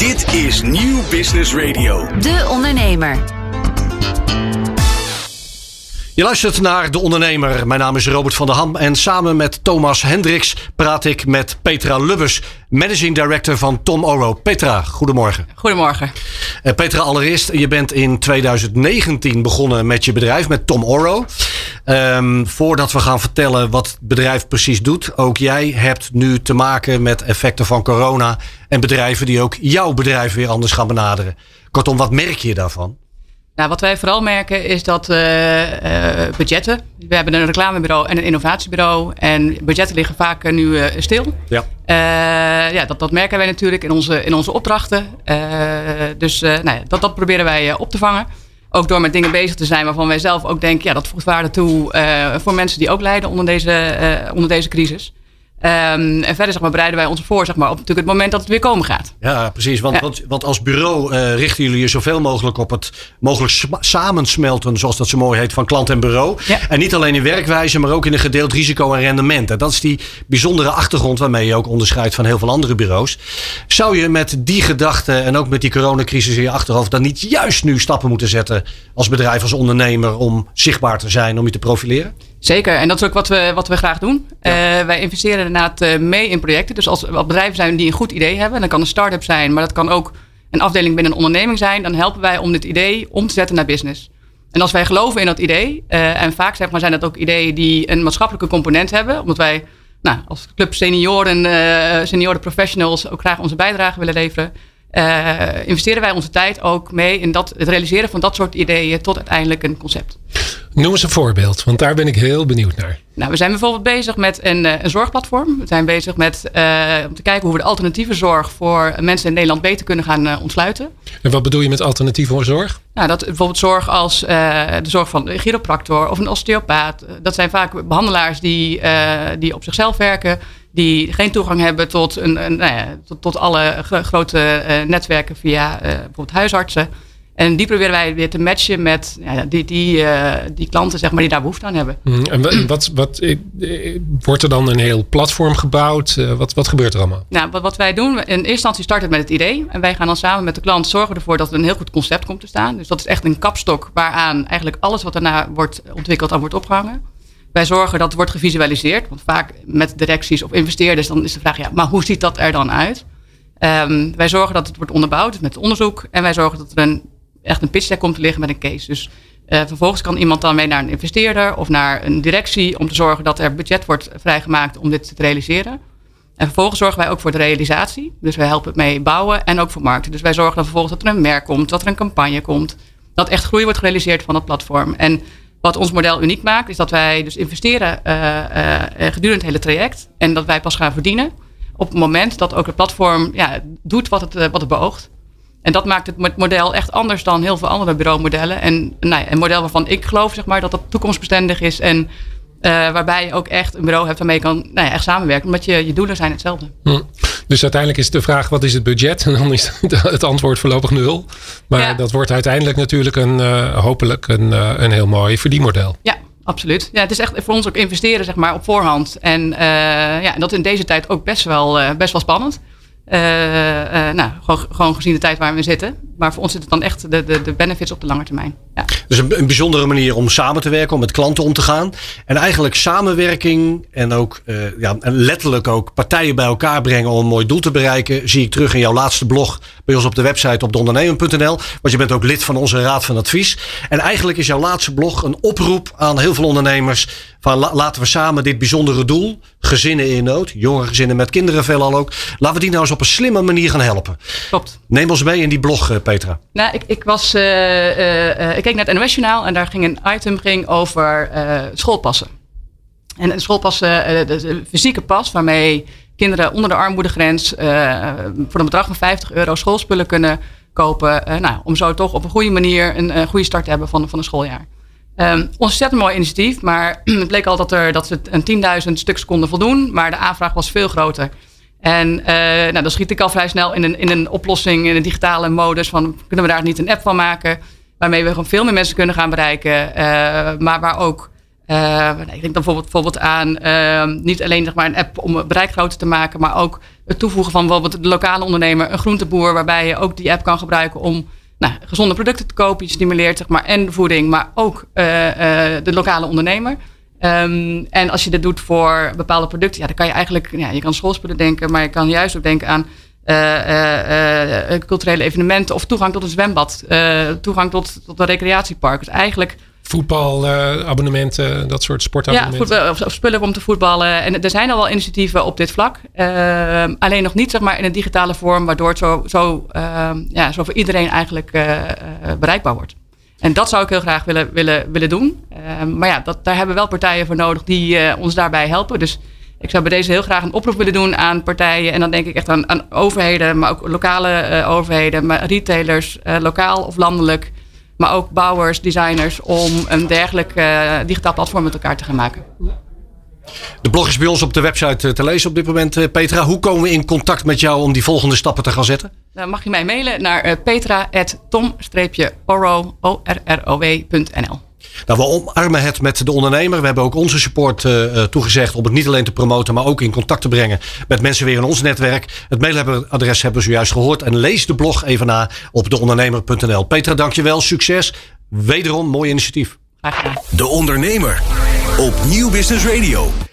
Dit is Nieuw Business Radio. De Ondernemer. Je luistert naar De Ondernemer. Mijn naam is Robert van der Ham en samen met Thomas Hendricks praat ik met Petra Lubbers, Managing Director van Tom Oro. Petra, goedemorgen. Goedemorgen. Uh, Petra, allereerst, je bent in 2019 begonnen met je bedrijf, met Tom Oro. Um, voordat we gaan vertellen wat het bedrijf precies doet, ook jij hebt nu te maken met effecten van corona en bedrijven die ook jouw bedrijf weer anders gaan benaderen. Kortom, wat merk je daarvan? Nou, wat wij vooral merken is dat uh, uh, budgetten. We hebben een reclamebureau en een innovatiebureau. En budgetten liggen vaak uh, nu uh, stil. Ja. ja, dat, dat merken wij natuurlijk in onze, in onze opdrachten. dus nou ja, dat, dat proberen wij op te vangen. Ook door met dingen bezig te zijn waarvan wij zelf ook denken... ja, dat voegt waarde toe voor mensen die ook lijden onder deze, onder deze crisis. Um, en verder zeg maar, bereiden wij ons voor zeg maar, op natuurlijk het moment dat het weer komen gaat. Ja, precies. Want, Ja. want, want als bureau uh, richten jullie je zoveel mogelijk op het mogelijk samensmelten, zoals dat zo mooi heet, van klant en bureau. Ja. En niet alleen in werkwijze, maar ook in een gedeeld risico en rendement. En dat is die bijzondere achtergrond waarmee je ook onderscheidt van heel veel andere bureaus. Zou je met die gedachte en ook met die coronacrisis in je achterhoofd dan niet juist nu stappen moeten zetten als bedrijf, als ondernemer, om zichtbaar te zijn, om je te profileren? Zeker, en dat is ook wat we, wat we graag doen. Ja. Uh, wij investeren inderdaad uh, mee in projecten. Dus als, als bedrijven zijn die een goed idee hebben, dan kan een start-up zijn, maar dat kan ook een afdeling binnen een onderneming zijn, dan helpen wij om dit idee om te zetten naar business. En als wij geloven in dat idee, uh, en vaak zeg maar, zijn dat ook ideeën die een maatschappelijke component hebben, omdat wij nou, als club senioren, uh, senioren professionals ook graag onze bijdrage willen leveren, uh, investeren wij onze tijd ook mee in dat, het realiseren van dat soort ideeën tot uiteindelijk een concept. Noem eens een voorbeeld, want daar ben ik heel benieuwd naar. Nou, we zijn bijvoorbeeld bezig met een, uh, een zorgplatform. We zijn bezig met uh, om te kijken hoe we de alternatieve zorg voor mensen in Nederland beter kunnen gaan uh, ontsluiten. En wat bedoel je met alternatieve zorg? Nou, dat bijvoorbeeld zorg als de zorg van een chiropractor of een osteopaat. Dat zijn vaak behandelaars die, die op zichzelf werken, die geen toegang hebben tot, een, een nou ja, tot, tot alle grote netwerken via bijvoorbeeld huisartsen. En die proberen wij weer te matchen met ja, die, die, uh, die klanten zeg maar, die daar behoefte aan hebben. Mm, en wat, wat, wordt er dan een heel platform gebouwd? Uh, wat, wat gebeurt er allemaal? Nou, wat, wat wij doen, in eerste instantie start het met het idee. En wij gaan dan samen met de klant zorgen ervoor dat er een heel goed concept komt te staan. Dus dat is echt een kapstok waaraan eigenlijk alles wat daarna wordt ontwikkeld aan wordt opgehangen. Wij zorgen dat het wordt gevisualiseerd. Want vaak met directies of investeerders dan is de vraag, ja, maar hoe ziet dat er dan uit? Um, wij zorgen dat het wordt onderbouwd met onderzoek. En wij zorgen dat er een echt een pitch deck komt te liggen met een case. Dus uh, vervolgens kan iemand dan mee naar een investeerder of naar een directie om te zorgen dat er budget wordt vrijgemaakt om dit te realiseren. En vervolgens zorgen wij ook voor de realisatie. Dus wij helpen mee bouwen en ook voor markten. Dus wij zorgen dan vervolgens dat er een merk komt, dat er een campagne komt. Dat echt groei wordt gerealiseerd van het platform. En wat ons model uniek maakt, is dat wij dus investeren uh, uh, gedurende het hele traject. En dat wij pas gaan verdienen op het moment dat ook het platform ja, doet wat het, wat het beoogt. En dat maakt het model echt anders dan heel veel andere bureaumodellen. En nou ja, een model waarvan ik geloof zeg maar, dat dat toekomstbestendig is. En uh, waarbij je ook echt een bureau hebt waarmee je kan nou ja, echt samenwerken. Omdat je, je doelen zijn hetzelfde. Hm. Dus uiteindelijk is de vraag wat is het budget? En dan is het antwoord voorlopig nul. Maar ja. dat wordt uiteindelijk natuurlijk een, uh, hopelijk een, uh, een heel mooi verdienmodel. Ja, absoluut. Ja, het is echt voor ons ook investeren zeg maar, op voorhand. En ja, dat in deze tijd ook best wel, best wel spannend. Uh, uh, nou, gewoon, gezien de tijd waar we zitten. Maar voor ons zit het dan echt de, de, de benefits op de lange termijn. Ja. Dus een, bijzondere manier om samen te werken, om met klanten om te gaan. En eigenlijk samenwerking en ook uh, ja, en letterlijk ook partijen bij elkaar brengen om een mooi doel te bereiken. Zie ik terug in jouw laatste blog bij ons op de website op deondernemer.nl. Want je bent ook lid van onze Raad van Advies. En eigenlijk is jouw laatste blog een oproep aan heel veel ondernemers. Van la, laten we samen dit bijzondere doel, gezinnen in nood, jonge gezinnen met kinderen veelal ook. Laten we die nou eens op een slimme manier gaan helpen. Klopt. Neem ons mee in die blog, Petra. Nou, ik, ik, was, uh, uh, ik keek naar het NOS-journaal en daar ging een item ging over uh, schoolpassen. En een schoolpassen, de fysieke pas waarmee kinderen onder de armoedegrens voor een bedrag van 50 euro schoolspullen kunnen kopen. nou, om zo toch op een goede manier een goede start te hebben van, van een schooljaar. Um, ontzettend mooi initiatief, maar het bleek al dat, er, dat ze een 10.000 stuks konden voldoen, maar de aanvraag was veel groter. En uh, nou, dan schiet ik al vrij snel in een, in een oplossing, in een digitale modus van kunnen we daar niet een app van maken, waarmee we gewoon veel meer mensen kunnen gaan bereiken, uh, maar waar ook, uh, ik denk dan bijvoorbeeld, bijvoorbeeld aan niet alleen zeg maar, een app om het bereik groter te maken, maar ook het toevoegen van bijvoorbeeld de lokale ondernemer, een groenteboer, waarbij je ook die app kan gebruiken om nou, gezonde producten te kopen. Je stimuleert zeg maar, en de voeding, maar ook de lokale ondernemer. Um, en als je dit doet voor bepaalde producten, ja, dan kan je eigenlijk, ja, je kan schoolspullen denken, maar je kan juist ook denken aan uh, uh, culturele evenementen of toegang tot een zwembad, toegang tot, tot een recreatiepark. Dus eigenlijk voetbalabonnementen, dat soort sportabonnementen. Ja, of, spullen om te voetballen. En er zijn al wel initiatieven op dit vlak. Uh, alleen nog niet zeg maar, in een digitale vorm, waardoor het zo, zo, uh, ja, zo voor iedereen eigenlijk uh, bereikbaar wordt. En dat zou ik heel graag willen, willen, willen doen. Ehm, maar ja, dat, daar hebben we wel partijen voor nodig die eh, ons daarbij helpen. Dus ik zou bij deze heel graag een oproep willen doen aan partijen. En dan denk ik echt aan, aan overheden, maar ook lokale overheden, maar retailers, lokaal of landelijk. Maar ook bouwers, designers, om een dergelijk digitaal platform met elkaar te gaan maken. De blog is bij ons op de website eh, te lezen op dit moment, eh, Petra. Hoe komen we in contact met jou om die volgende stappen te gaan zetten? Dan mag je mij mailen naar petra.tom-orow.nl. Nou, we omarmen het met de ondernemer. We hebben ook onze support uh, toegezegd om het niet alleen te promoten, maar ook in contact te brengen met mensen weer in ons netwerk. Het mailadres hebben we zojuist gehoord. En lees de blog even na op deondernemer.nl. Petra, dankjewel. Succes. Wederom mooi initiatief. De Ondernemer op Nieuw Business Radio.